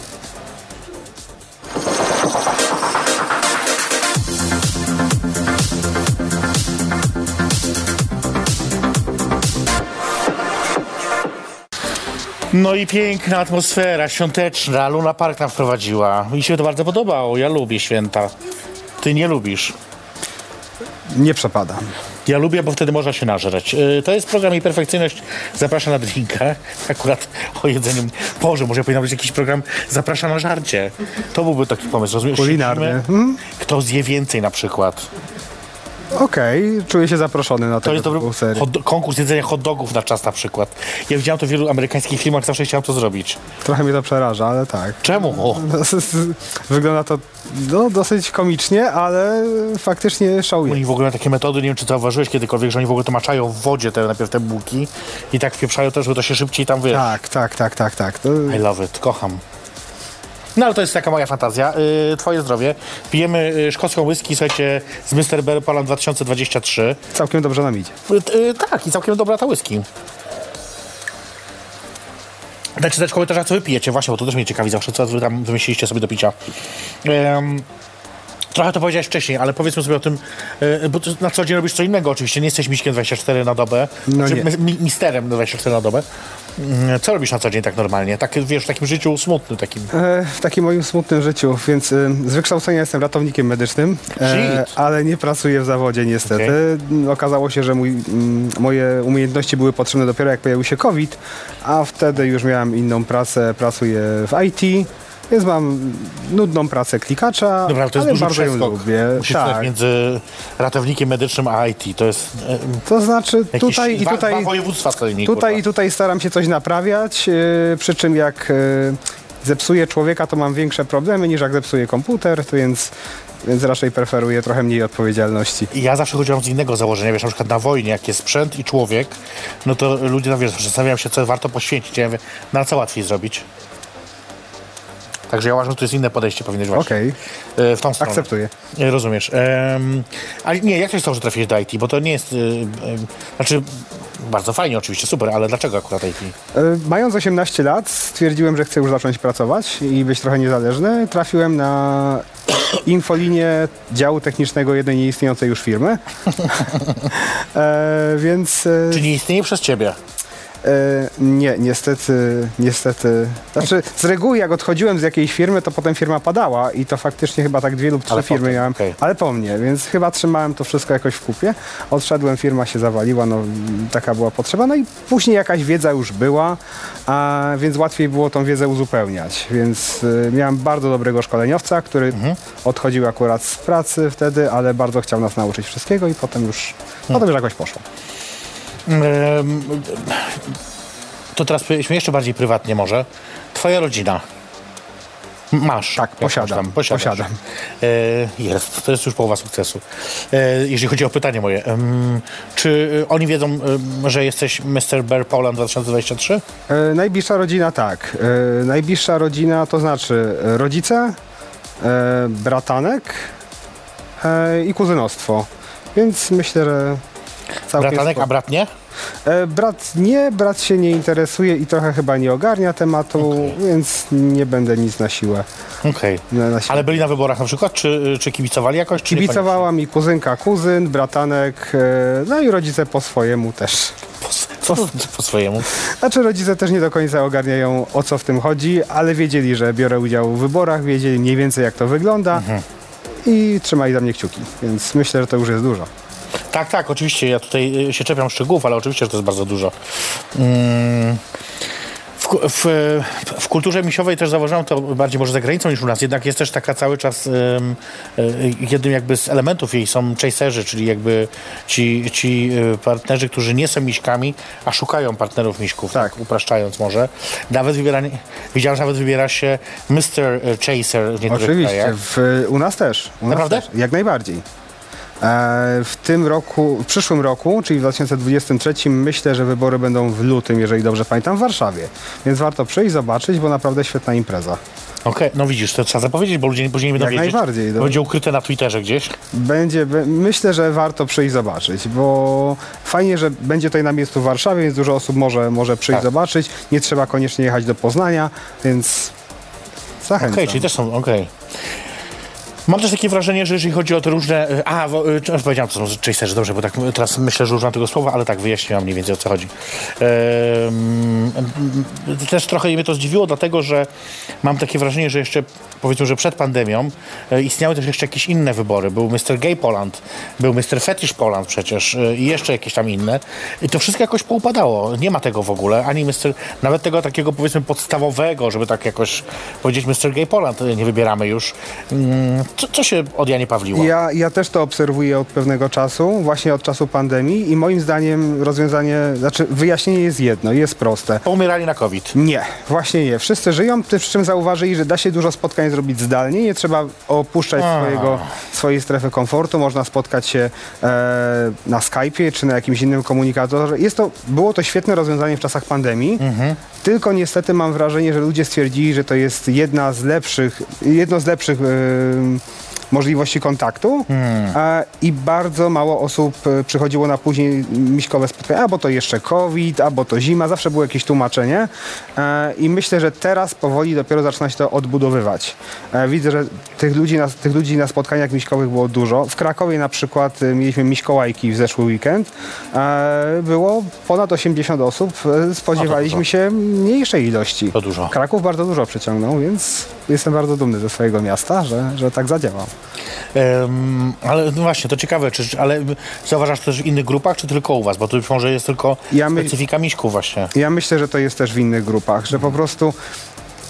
No i piękna atmosfera świąteczna. Luna Park nam wprowadziła. Mi się to bardzo podobało. Ja lubię święta. Ty nie lubisz. Nie przepadam. Ja lubię, bo wtedy można się nażreć. Yy, To jest program i perfekcyjność. Zaprasza na drinka. Akurat o jedzeniu. Boże, może powinien być jakiś program Zaprasza na żarcie. To byłby taki pomysł, rozumiesz? Kulinarny. Hmm? Kto zje więcej na przykład. Okej, czuję się zaproszony na To tego jest dobry typu serię. hot, konkurs jedzenia hot dogów na czas na przykład. Ja widziałem to w wielu amerykańskich filmach, zawsze chciałem to zrobić. Trochę mnie to przeraża, ale tak. Czemu? O. Wygląda to no, dosyć komicznie, ale faktycznie szałuje. Oni w ogóle mają takie metody, nie wiem czy zauważyłeś kiedykolwiek, że oni w ogóle to maczają w wodzie te, najpierw te bułki i tak wpieprzają też, żeby to się szybciej tam wiesz. Tak, tak, tak, tak, tak. To... I love it, kocham. No ale to jest taka moja fantazja. Yy, twoje zdrowie. Pijemy yy, szkocką whisky, słuchajcie, z Mr. Bear Poland 2023. Całkiem dobrze nam idzie. Yy, tak, i całkiem dobra ta whisky. Dajcie znać w komentarzach, co wy pijecie. Właśnie, bo to też mnie ciekawi zawsze, co wy tam wymyśliliście sobie do picia. Trochę to powiedziałeś wcześniej, ale powiedzmy sobie o tym, yy, bo na co dzień robisz co innego oczywiście, nie jesteś miśkiem 24 na dobę, No znaczy, nie. mi- misterem 24 na dobę. Yy, Co robisz na co dzień tak normalnie? Tak, wiesz, w takim życiu smutnym takim. E, w takim moim smutnym życiu, więc e, z wykształcenia jestem ratownikiem medycznym, e, ale nie pracuję w zawodzie niestety. Okazało się, że mój, mm, moje umiejętności były potrzebne dopiero jak pojawił się COVID, a wtedy już miałem inną pracę, pracuję w IT, więc mam nudną pracę klikacza, Dobra, ale to jest ale duży bardzo przeskok. lubię. Musisz tak. Tak. między ratownikiem medycznym a IT. To jest e, To znaczy tutaj i tutaj... dwa województwa Tutaj i tutaj staram się coś naprawiać, yy, przy czym jak yy, zepsuję człowieka, to mam większe problemy niż jak zepsuję komputer, to więc, więc raczej preferuję trochę mniej odpowiedzialności. Ja zawsze chodziłam z innego założenia, wiesz, na przykład na wojnie, jak jest sprzęt i człowiek, no to ludzie, no wiesz, zastanawiają się, co warto poświęcić. Ja mówię, na co łatwiej zrobić? Także ja uważam, że to jest inne podejście powinieneś właśnie. Okej, E, W tą stronę. akceptuję. E, Rozumiesz. Ehm, ale nie, jak to się stało, że trafiłeś do IT? Bo to nie jest... E, e, znaczy, bardzo fajnie oczywiście, super, ale dlaczego akurat IT? Mając 18 lat stwierdziłem, że chcę już zacząć pracować i być trochę niezależny. Trafiłem na infolinię działu technicznego jednej nieistniejącej już firmy. e, więc Czy nie istnieje przez ciebie? E, nie, niestety, niestety. Znaczy, z reguły jak odchodziłem z jakiejś firmy, to potem firma padała i to faktycznie chyba tak dwie lub trzy Ale firmy potem, miałem, okej. ale po mnie, więc chyba trzymałem to wszystko jakoś w kupie. Odszedłem, firma się zawaliła, no taka była potrzeba. No i później jakaś wiedza już była, a, więc łatwiej było tą wiedzę uzupełniać. Więc y, miałem bardzo dobrego szkoleniowca, który Mhm. odchodził akurat z pracy wtedy, ale bardzo chciał nas nauczyć wszystkiego i potem już, Hmm. potem już jakoś poszło. To teraz powiedzmy jeszcze bardziej prywatnie może. Twoja rodzina. Masz. Tak, posiadam, tam? Posiadam. E, jest, to jest już połowa sukcesu. E, jeżeli chodzi o pytanie moje. Czy e, oni wiedzą, że jesteś Mr. Bear Poland 2023? E, najbliższa rodzina tak. Najbliższa rodzina to znaczy rodzice, bratanek i kuzynostwo. Więc myślę, że całkiem Bratanek, a brat nie? E, brat nie, brat się nie interesuje i trochę chyba nie ogarnia tematu, więc nie będę nic na siłę. Okej. Siłę. Ale byli na wyborach na przykład? Czy, czy kibicowali jakoś? Czy Kibicowała mi kuzynka, kuzyn, bratanek, e, no i rodzice po swojemu też. Po, po, po swojemu. Znaczy rodzice też nie do końca ogarniają o co w tym chodzi, ale wiedzieli, że biorę udział w wyborach, wiedzieli mniej więcej jak to wygląda i trzymali za mnie kciuki, więc myślę, że to już jest dużo. Tak, tak, oczywiście. Ja tutaj y, się czepiam szczegółów, ale oczywiście, że to jest bardzo dużo. Mm. W, w, w kulturze misiowej też zauważyłem to bardziej może za granicą niż u nas, jednak jest też taka cały czas y, jednym jakby z elementów jej są chaserzy, czyli jakby ci, ci y, partnerzy, którzy nie są miśkami, a szukają partnerów miśków, tak, Tak. upraszczając może. Nawet wybieranie, widziałem, że nawet wybiera się Mr. Chaser w niektórych Oczywiście, w, u nas też. U nas Naprawdę? Też, jak najbardziej. E, w tym roku, w przyszłym roku, czyli w 2023, myślę, że wybory będą w lutym, jeżeli dobrze pamiętam, w Warszawie. Więc warto przyjść, zobaczyć, bo naprawdę świetna impreza. Okej, no widzisz, to trzeba zapowiedzieć, bo ludzie później nie będą Jak wiedzieć. najbardziej. Będzie ukryte na Twitterze gdzieś. Będzie, myślę, że warto przyjść zobaczyć, bo fajnie, że będzie tutaj na miejscu w Warszawie, więc dużo osób może, może przyjść Tak. zobaczyć. Nie trzeba koniecznie jechać do Poznania, więc zachęcam. Okej, czyli też są, okej. Mam też takie wrażenie, że jeżeli chodzi o te różne... y, A, y, już powiedziałem, co są chaserzy, dobrze, bo tak y, teraz myślę, że używam tego słowa, ale tak, wyjaśniłam mniej więcej o co chodzi. Ehm, też trochę mnie to zdziwiło, dlatego, że mam takie wrażenie, że jeszcze, powiedzmy, że przed pandemią y, istniały też jeszcze jakieś inne wybory. Był Mr. Gay Poland, był Mr. Fetish Poland przecież y, i jeszcze jakieś tam inne. I to wszystko jakoś poupadało. Nie ma tego w ogóle, ani Mr. Nawet tego takiego, powiedzmy, podstawowego, żeby tak jakoś powiedzieć Mr. Gay Poland nie wybieramy już. Mm, Co, co się od Janie Pawliła? Ja, ja też to obserwuję od pewnego czasu, właśnie od czasu pandemii i moim zdaniem rozwiązanie, znaczy wyjaśnienie jest jedno, jest proste. Poumierali na COVID. Nie, właśnie nie. Wszyscy żyją, przy czym zauważyli, że da się dużo spotkań zrobić zdalnie, nie trzeba opuszczać A. swojego, swojej strefy komfortu, można spotkać się e, na Skype'ie czy na jakimś innym komunikatorze. Jest to, było to świetne rozwiązanie w czasach pandemii, tylko niestety mam wrażenie, że ludzie stwierdzili, że to jest jedna z lepszych, jedno z lepszych e, możliwości kontaktu e, i bardzo mało osób e, przychodziło na później miśkowe spotkania, albo to jeszcze COVID, albo to zima, zawsze było jakieś tłumaczenie e, i myślę, że teraz powoli dopiero zaczyna się to odbudowywać. E, widzę, że tych ludzi, na, tych ludzi na spotkaniach miśkowych było dużo. W Krakowie na przykład mieliśmy miśkołajki w zeszły weekend. Było ponad 80 osób, spodziewaliśmy się mniejszej ilości. To dużo. Kraków bardzo dużo przyciągnął, więc jestem bardzo dumny ze swojego miasta, że, że tak zadziałał. Em, ale no właśnie, to ciekawe, czy, ale zauważasz to też w innych grupach, czy tylko u was? Bo tu być może jest tylko Ja my- specyfika miśków właśnie. Ja myślę, że to jest też w innych grupach, że po prostu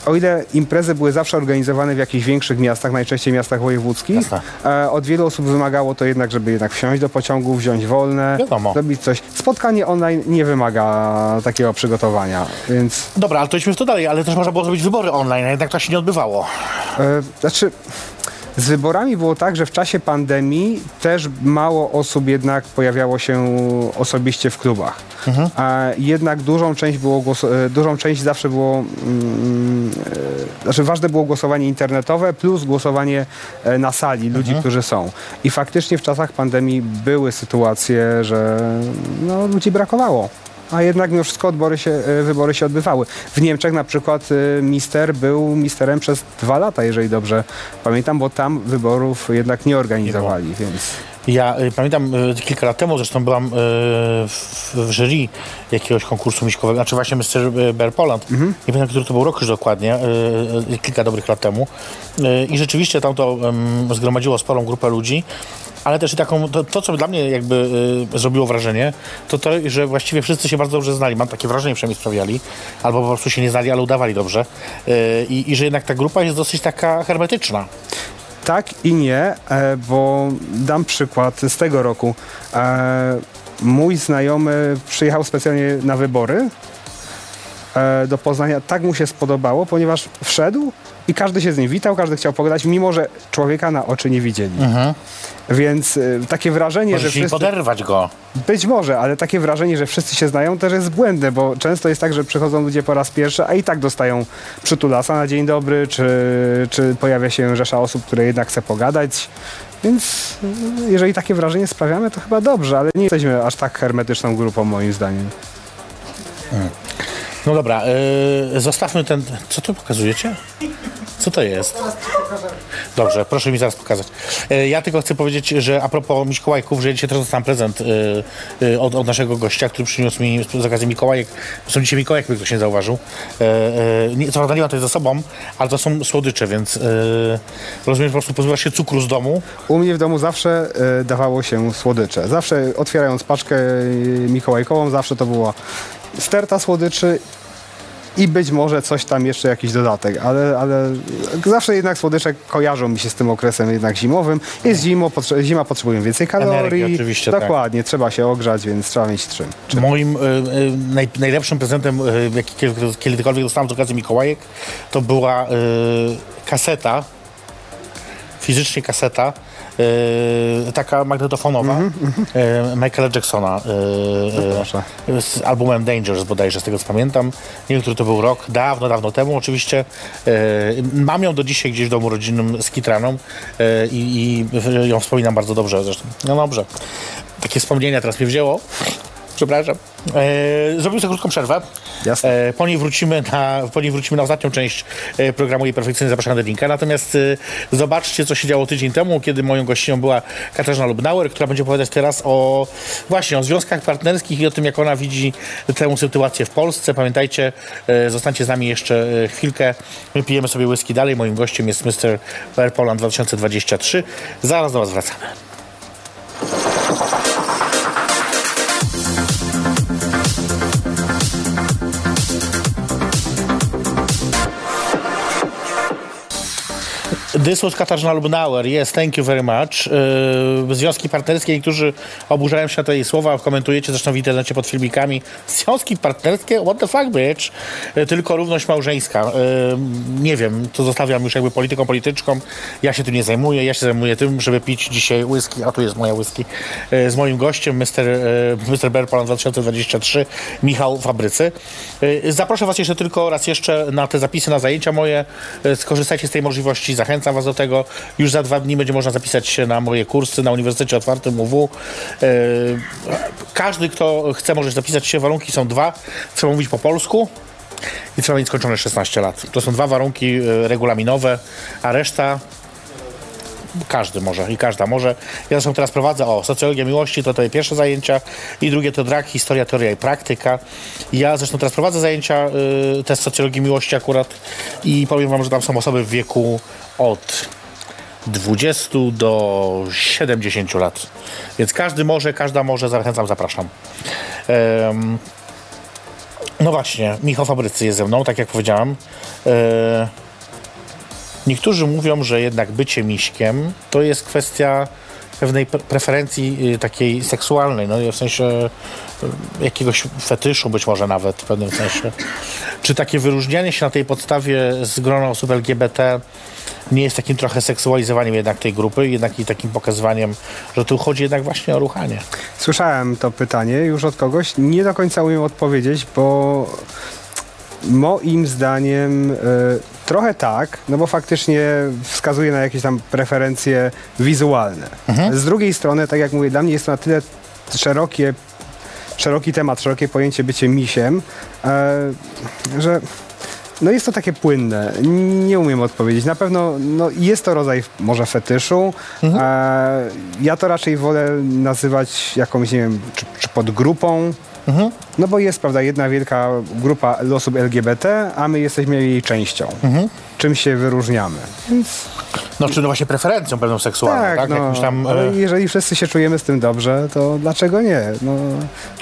o ile imprezy były zawsze organizowane w jakichś większych miastach, najczęściej miastach wojewódzkich, Jasne. e, od wielu osób wymagało to jednak, żeby jednak wsiąść do pociągu, wziąć wolne, Wiadomo. zrobić coś. Spotkanie online nie wymaga takiego przygotowania, więc Dobra, ale to idźmy w to dalej, ale też można było zrobić wybory online, a jednak to się nie odbywało. E, znaczy, z wyborami było tak, że w czasie pandemii też mało osób jednak pojawiało się osobiście w klubach. A jednak dużą część, było e, dużą część zawsze było, mm, e, znaczy ważne było głosowanie internetowe plus głosowanie e, na sali ludzi, którzy są. I faktycznie w czasach pandemii były sytuacje, że no, ludzi brakowało. A jednak mimo wszystko odbory się, e, wybory się odbywały. W Niemczech na przykład e, mister był misterem przez dwa lata, jeżeli dobrze pamiętam, bo tam wyborów jednak nie organizowali, więc... Ja y, pamiętam y, kilka lat temu, zresztą byłam y, w, w jury jakiegoś konkursu miśkowego, znaczy właśnie Mr. Bear Poland. Nie pamiętam, który to był rok już dokładnie, kilka dobrych lat temu. I rzeczywiście tam to zgromadziło sporą grupę ludzi. Ale też i taką, to, to co dla mnie jakby y, zrobiło wrażenie, to to, że właściwie wszyscy się bardzo dobrze znali. Mam takie wrażenie, przynajmniej sprawiali. Albo po prostu się nie znali, ale udawali dobrze. Y, I, I że jednak ta grupa jest dosyć taka hermetyczna. Tak i nie, e, bo dam przykład z tego roku. E, Mój znajomy przyjechał specjalnie na wybory do Poznania. Tak mu się spodobało, ponieważ wszedł i każdy się z nim witał, każdy chciał pogadać, mimo że człowieka na oczy nie widzieli. Więc e, takie wrażenie, Może że wszyscy... poderwać go. Być może, ale takie wrażenie, że wszyscy się znają, też jest błędne, bo często jest tak, że przychodzą ludzie po raz pierwszy, a i tak dostają przytulasa na dzień dobry, czy, czy pojawia się rzesza osób, które jednak chce pogadać. Więc y, jeżeli takie wrażenie sprawiamy, to chyba dobrze, ale nie jesteśmy aż tak hermetyczną grupą, moim zdaniem. No dobra, yy, zostawmy ten. Co tu pokazujecie? Co to jest? Dobrze, proszę mi zaraz pokazać. Yy, ja tylko chcę powiedzieć, że a propos Mikołajków, że dzisiaj też dostałem prezent yy, yy, od, od naszego gościa, który przyniósł mi z okazji Mikołajek. To są dzisiaj Mikołajek, jakby ktoś nie zauważył. Co prawda nie mam tutaj ze sobą, ale to są słodycze, więc rozumiem, że po prostu pozbywasz się cukru z domu. U mnie w domu zawsze dawało się słodycze. Zawsze otwierając paczkę mikołajkową, zawsze to była sterta słodyczy i być może coś tam jeszcze, jakiś dodatek, ale, ale zawsze jednak słodycze kojarzą mi się z tym okresem jednak zimowym. Jest zimo, potrze- zima potrzebuje więcej kalorii. Energii oczywiście, tak. Dokładnie, trzeba się ogrzać, więc trzeba mieć czym. czym. Moim y, y, naj, najlepszym prezentem, y, jaki kiedy- kiedykolwiek dostałem z okazji Mikołajek, to była kaseta, fizycznie kaseta, taka magnetofonowa y, Michaela Jacksona y, z albumem Dangerous bodajże, z tego co pamiętam. Nie wiem, który to był rok, dawno, dawno temu oczywiście. Mam ją do dzisiaj gdzieś w domu rodzinnym z Kitraną i, i ją wspominam bardzo dobrze zresztą. No dobrze. Takie wspomnienia teraz mnie wzięło. Przepraszam. E, zrobimy sobie krótką przerwę. Jasne. E, po, niej wrócimy na, po niej wrócimy na ostatnią część e, programu Jej Perfekcyjnie Zapraszam do linka. Natomiast e, zobaczcie, co się działo tydzień temu, kiedy moją gościnią była Katarzyna Lubnauer, która będzie opowiadać teraz o właśnie o związkach partnerskich i o tym, jak ona widzi tę sytuację w Polsce. Pamiętajcie, e, zostańcie z nami jeszcze e, chwilkę. My pijemy sobie whisky dalej. Moim gościem jest Mr. Bear Poland 2023. Zaraz do Was wracamy. This was Katarzyna Lubnauer. Yes, thank you very much. Yy, związki partnerskie, niektórzy oburzają się na te jej słowa, komentujecie zresztą w internecie pod filmikami. Związki partnerskie? What the fuck, bitch? Yy, tylko równość małżeńska. Yy, nie wiem, to zostawiam już jakby polityką polityczką. Ja się tym nie zajmuję. Ja się zajmuję tym, żeby pić dzisiaj whisky, a tu jest moja whisky, yy, z moim gościem, Mr. Mr. Bear Poland 2023, Michał Fabrycy. Yy, zaproszę Was jeszcze tylko raz jeszcze na te zapisy na zajęcia moje. Yy, skorzystajcie z tej możliwości, zachęcam Was do tego. Już za dwa dni będzie można zapisać się na moje kursy na Uniwersytecie Otwartym UW. Yy, Każdy, kto chce, może zapisać się. Warunki są dwa. Trzeba mówić po polsku i trzeba mieć skończone 16 lat. To są dwa warunki yy, regulaminowe, a reszta każdy może i każda może. Ja zresztą teraz prowadzę, o, socjologia miłości to te pierwsze zajęcia i drugie to drag, historia, teoria i praktyka. Ja zresztą teraz prowadzę zajęcia y, te z socjologii miłości akurat i powiem wam, że tam są osoby w wieku od 20 do 70 lat. Więc każdy może, każda może, zachęcam, zapraszam. Em, no właśnie, Michał Fabrycy jest ze mną, tak jak powiedziałem. E, Niektórzy mówią, że jednak bycie miśkiem to jest kwestia pewnej pre- preferencji y, takiej seksualnej, no w sensie y, jakiegoś fetyszu być może nawet w pewnym sensie. Czy takie wyróżnianie się na tej podstawie z grona osób LGBT nie jest takim trochę seksualizowaniem jednak tej grupy, jednak i takim pokazywaniem, że tu chodzi jednak właśnie o ruchanie? Słyszałem to pytanie już od kogoś. Nie do końca umiem odpowiedzieć, bo moim zdaniem e, trochę tak, no bo faktycznie wskazuje na jakieś tam preferencje wizualne. Z drugiej strony, tak jak mówię, dla mnie jest to na tyle szerokie, szeroki temat, szerokie pojęcie bycie misiem, e, że No jest to takie płynne. Nie umiem odpowiedzieć. Na pewno no, jest to rodzaj może fetyszu. Mhm. E, ja to raczej wolę nazywać jakąś, nie wiem, czy, czy podgrupą. Mhm. No bo jest, prawda, jedna wielka grupa osób LGBT, a my jesteśmy jej częścią. Mhm. Czym się wyróżniamy. Więc No, czy no właśnie preferencją pewną seksualną, tak? tak, no, tam, e, jeżeli wszyscy się czujemy z tym dobrze, to dlaczego nie? No,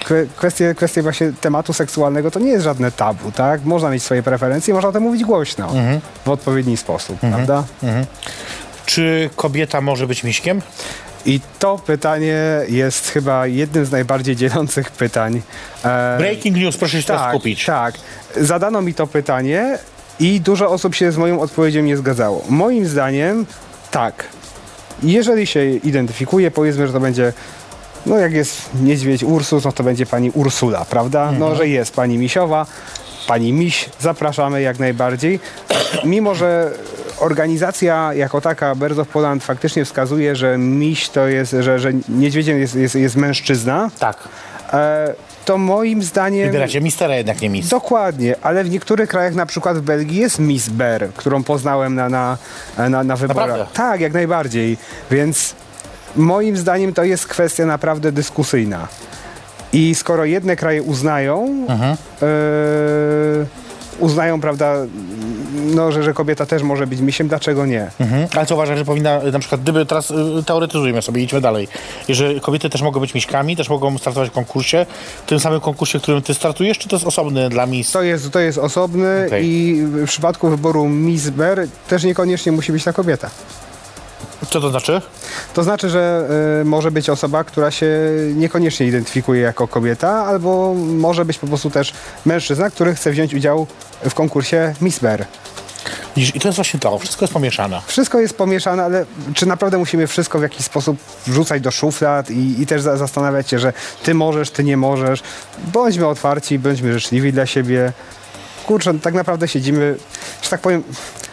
kwe- kwestie, kwestie właśnie tematu seksualnego to nie jest żadne tabu, tak? Można mieć swoje preferencje, można o tym mówić głośno, Mhm. w odpowiedni sposób, prawda? czy kobieta może być miśkiem? I to pytanie jest chyba jednym z najbardziej dzielących pytań. E, Breaking news, proszę się teraz tak, skupić. tak. Zadano mi to pytanie i dużo osób się z moją odpowiedzią nie zgadzało. Moim zdaniem tak. Jeżeli się identyfikuje, powiedzmy, że to będzie no jak jest niedźwiedź Ursus, no to będzie pani Ursula, prawda? No, że jest pani Misiowa, pani Miś, zapraszamy jak najbardziej. Mimo, że organizacja jako taka Birds of Poland faktycznie wskazuje, że Miś to jest, że, że niedźwiedziem jest, jest, jest mężczyzna, Tak. e, to moim zdaniem... Wybieracie mistera jednak, nie mis. Dokładnie, ale w niektórych krajach, na przykład w Belgii, jest Miss Bear, którą poznałem na, na, na, na wyborach. Naprawdę? Tak, jak najbardziej. Więc moim zdaniem to jest kwestia naprawdę dyskusyjna. I skoro jedne kraje uznają, Mhm. e, uznają, prawda, no, że, że kobieta też może być misiem, dlaczego nie? Mhm. Ale co uważasz, że powinna, na przykład, gdyby teraz y, teoretyzujmy sobie, idźmy dalej, że kobiety też mogą być miśkami, też mogą startować w konkursie, w tym samym konkursie, w którym ty startujesz, czy to jest osobny dla mis? To jest, to jest osobny Okej. i w przypadku wyboru Miss Bear też niekoniecznie musi być ta kobieta. Co to znaczy? To znaczy, że y, może być osoba, która się niekoniecznie identyfikuje jako kobieta, albo może być po prostu też mężczyzna, który chce wziąć udział w konkursie Miss Bear. I to jest właśnie to, wszystko jest pomieszane. Wszystko jest pomieszane, ale czy naprawdę musimy wszystko w jakiś sposób wrzucać do szuflad i, i też za, zastanawiać się, że ty możesz, ty nie możesz. Bądźmy otwarci, bądźmy życzliwi dla siebie. Kurczę, tak naprawdę siedzimy, że tak powiem,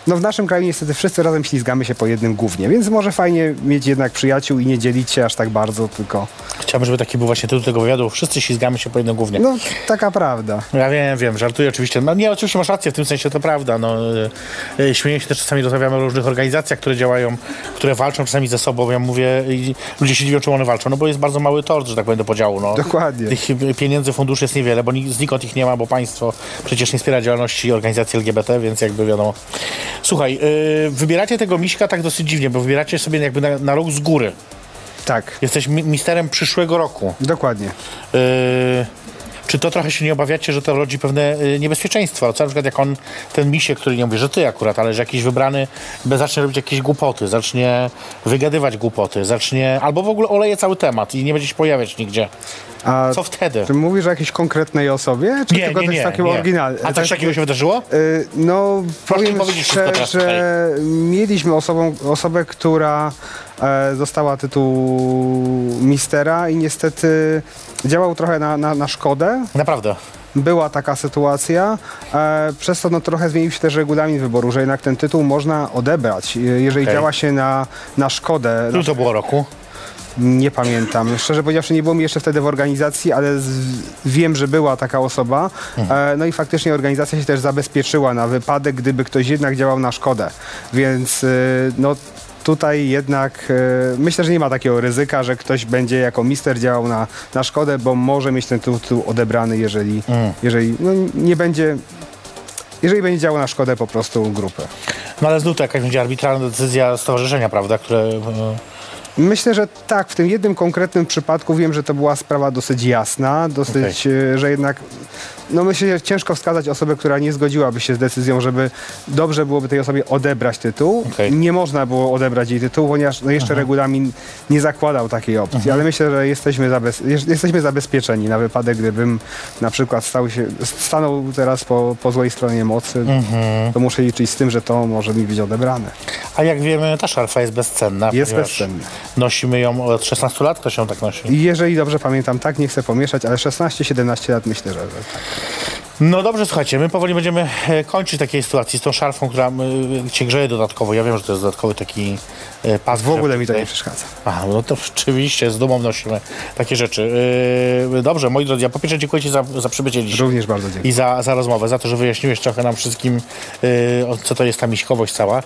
no w naszym kraju niestety wszyscy razem ślizgamy się po jednym głównie, więc może fajnie mieć jednak przyjaciół i nie dzielić się aż tak bardzo, tylko Chciałbym, żeby taki był właśnie tytuł tego wywiadu. Wszyscy ślizgamy się po jednym głównie. no taka prawda. Ja wiem, wiem, żartuję oczywiście. No nie, oczywiście masz rację, w tym sensie to prawda. No, y, y, śmieję się też czasami, rozmawiamy o różnych organizacjach, które działają, które walczą czasami ze sobą. Ja mówię, ludzie się dziwią, czemu one walczą, no bo jest bardzo mały tort, że tak powiem, do podziału. No. Dokładnie. Tych y, pieniędzy, funduszy jest niewiele, bo ni- znikąd ich nie ma, bo państwo przecież nie wspiera działalności organizacji LGBT, więc jakby wiadomo. Słuchaj, y, wybieracie tego miśka tak dosyć dziwnie, bo wybieracie sobie jakby na, na rok z góry. Tak, Jesteś mi- misterem przyszłego roku. dokładnie. Yy, czy to trochę się nie obawiacie, że to rodzi pewne yy, niebezpieczeństwo? Co na przykład jak on, ten misie, który nie mówię, że ty akurat, ale że jakiś wybrany zacznie robić jakieś głupoty, zacznie wygadywać głupoty, zacznie, albo w ogóle oleje cały temat i nie będzie się pojawiać nigdzie. A Co wtedy? ty mówisz o jakiejś konkretnej osobie, czy Nie, tylko nie, nie, takim oryginalnym? A coś takiego się wydarzyło? Y, No, Proszę powiem szczerze, mieliśmy osobą, osobę, która e, dostała tytuł mistera i niestety działał trochę na, na, na szkodę. Naprawdę. Była taka sytuacja, e, przez to no, trochę zmienił się też regulamin wyboru, że jednak ten tytuł można odebrać, e, jeżeli Okej. działa się na, na szkodę. Ilu to było roku? Nie pamiętam. Szczerze powiedziawszy, nie było mi jeszcze wtedy w organizacji, ale z, wiem, że była taka osoba. E, no i faktycznie organizacja się też zabezpieczyła na wypadek, gdyby ktoś jednak działał na szkodę. Więc e, no tutaj jednak e, myślę, że nie ma takiego ryzyka, że ktoś będzie jako mister działał na, na szkodę, bo może mieć ten tytuł odebrany, jeżeli, jeżeli no, nie będzie. Jeżeli będzie działał na szkodę po prostu grupy. No ale znów to jakaś będzie arbitralna decyzja stowarzyszenia, prawda, które... yy, Myślę, że tak. W tym jednym konkretnym przypadku wiem, że to była sprawa dosyć jasna, dosyć, e, że jednak, no myślę, że ciężko wskazać osobę, która nie zgodziłaby się z decyzją, żeby dobrze byłoby tej osobie odebrać tytuł. Okej. Nie można było odebrać jej tytułu, ponieważ no jeszcze regulamin nie zakładał takiej opcji, ale myślę, że jesteśmy, zabez, jest- jesteśmy zabezpieczeni na wypadek, gdybym na przykład stał się, stanął teraz po, po złej stronie mocy, to muszę liczyć z tym, że to może mi być odebrane. A jak wiemy, ta szarfa jest bezcenna. Jest bezcenna. Nosimy ją od 16 lat, to się tak nosi. Jeżeli dobrze pamiętam, tak, nie chcę pomieszać, ale 16-17 lat myślę, że, że tak. No dobrze, słuchajcie, my powoli będziemy e, kończyć takiej sytuacji z tą szarfą, która e, cię grzeje dodatkowo. Ja wiem, że to jest dodatkowy taki e, pas. W ogóle mi to nie przeszkadza. A, no to rzeczywiście z dumą nosimy takie rzeczy. Dobrze, moi drodzy, ja po pierwsze dziękuję Ci za, za przybycie dzisiaj. Również bardzo dziękuję. I za, za rozmowę, za to, że wyjaśniłeś trochę nam wszystkim, co to jest ta miśkowość cała.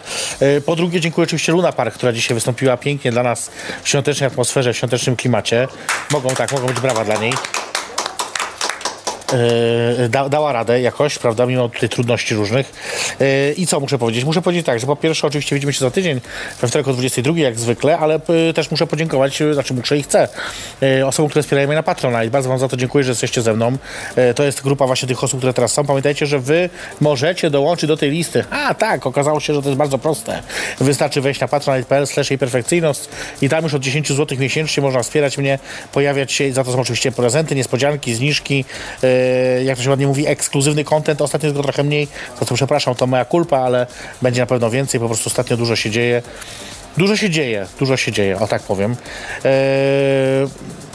Po drugie, dziękuję oczywiście Luna Park, która dzisiaj wystąpiła pięknie dla nas w świątecznej atmosferze, w świątecznym klimacie. Mogą tak, mogą być brawa dla niej. Yy, da, dała radę jakoś, prawda, mimo tutaj trudności różnych. Yy, I co muszę powiedzieć? Muszę powiedzieć tak, że po pierwsze oczywiście widzimy się za tydzień, we wtorek o 22 jak zwykle, ale yy, też muszę podziękować, znaczy muszę i chcę, osobom, które wspierają mnie na Patronite. Bardzo wam za to dziękuję, że jesteście ze mną. To jest grupa właśnie tych osób, które teraz są. Pamiętajcie, że wy możecie dołączyć do tej listy. A tak, okazało się, że to jest bardzo proste. Wystarczy wejść na patronite.pl slash perfekcyjność i tam już od 10 zł miesięcznie można wspierać mnie, pojawiać się, za to są oczywiście prezenty, niespodzianki, zniżki, jak to się ładnie mówi, ekskluzywny content. Ostatnio jest go trochę mniej, za co przepraszam, to moja kulpa, ale będzie na pewno więcej, po prostu ostatnio dużo się dzieje. Dużo się dzieje, dużo się dzieje, o tak powiem. Yy,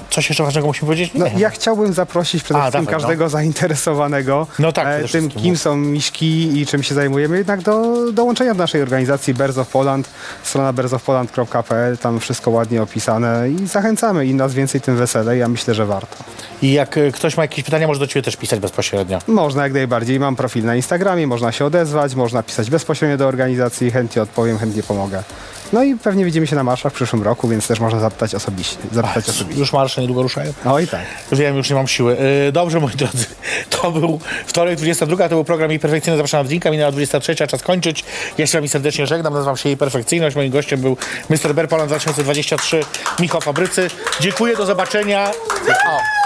coś jeszcze ważnego musimy powiedzieć? No, ja chciałbym zaprosić przede wszystkim dawaj, no. każdego zainteresowanego No tak, e, tym, kim są miśki i czym się zajmujemy, jednak do dołączenia do naszej organizacji Birds of Poland, strona birdsofpoland.pl, tam wszystko ładnie opisane i zachęcamy. Im nas więcej, tym weselej. Ja myślę, że warto. I jak y, ktoś ma jakieś pytania, może do Ciebie też pisać bezpośrednio. Można jak najbardziej. Mam profil na Instagramie, można się odezwać, można pisać bezpośrednio do organizacji, chętnie odpowiem, chętnie pomogę. No i pewnie widzimy się na marszach w przyszłym roku, więc też można zapytać osobiście. Zapytać osobiście. Już marsze niedługo ruszają. Oj tak. Wiem, już nie mam siły. Yy, dobrze, moi drodzy, to był wtorek 22, to był program Jej Perfekcyjny, zapraszam na drinka, minęła 23, a czas kończyć. Ja się wami serdecznie żegnam, nazywam się Jej Perfekcyjność, moim gościem był Mr. Bear Poland 2023, Michał Fabrycy. Dziękuję, do zobaczenia. O.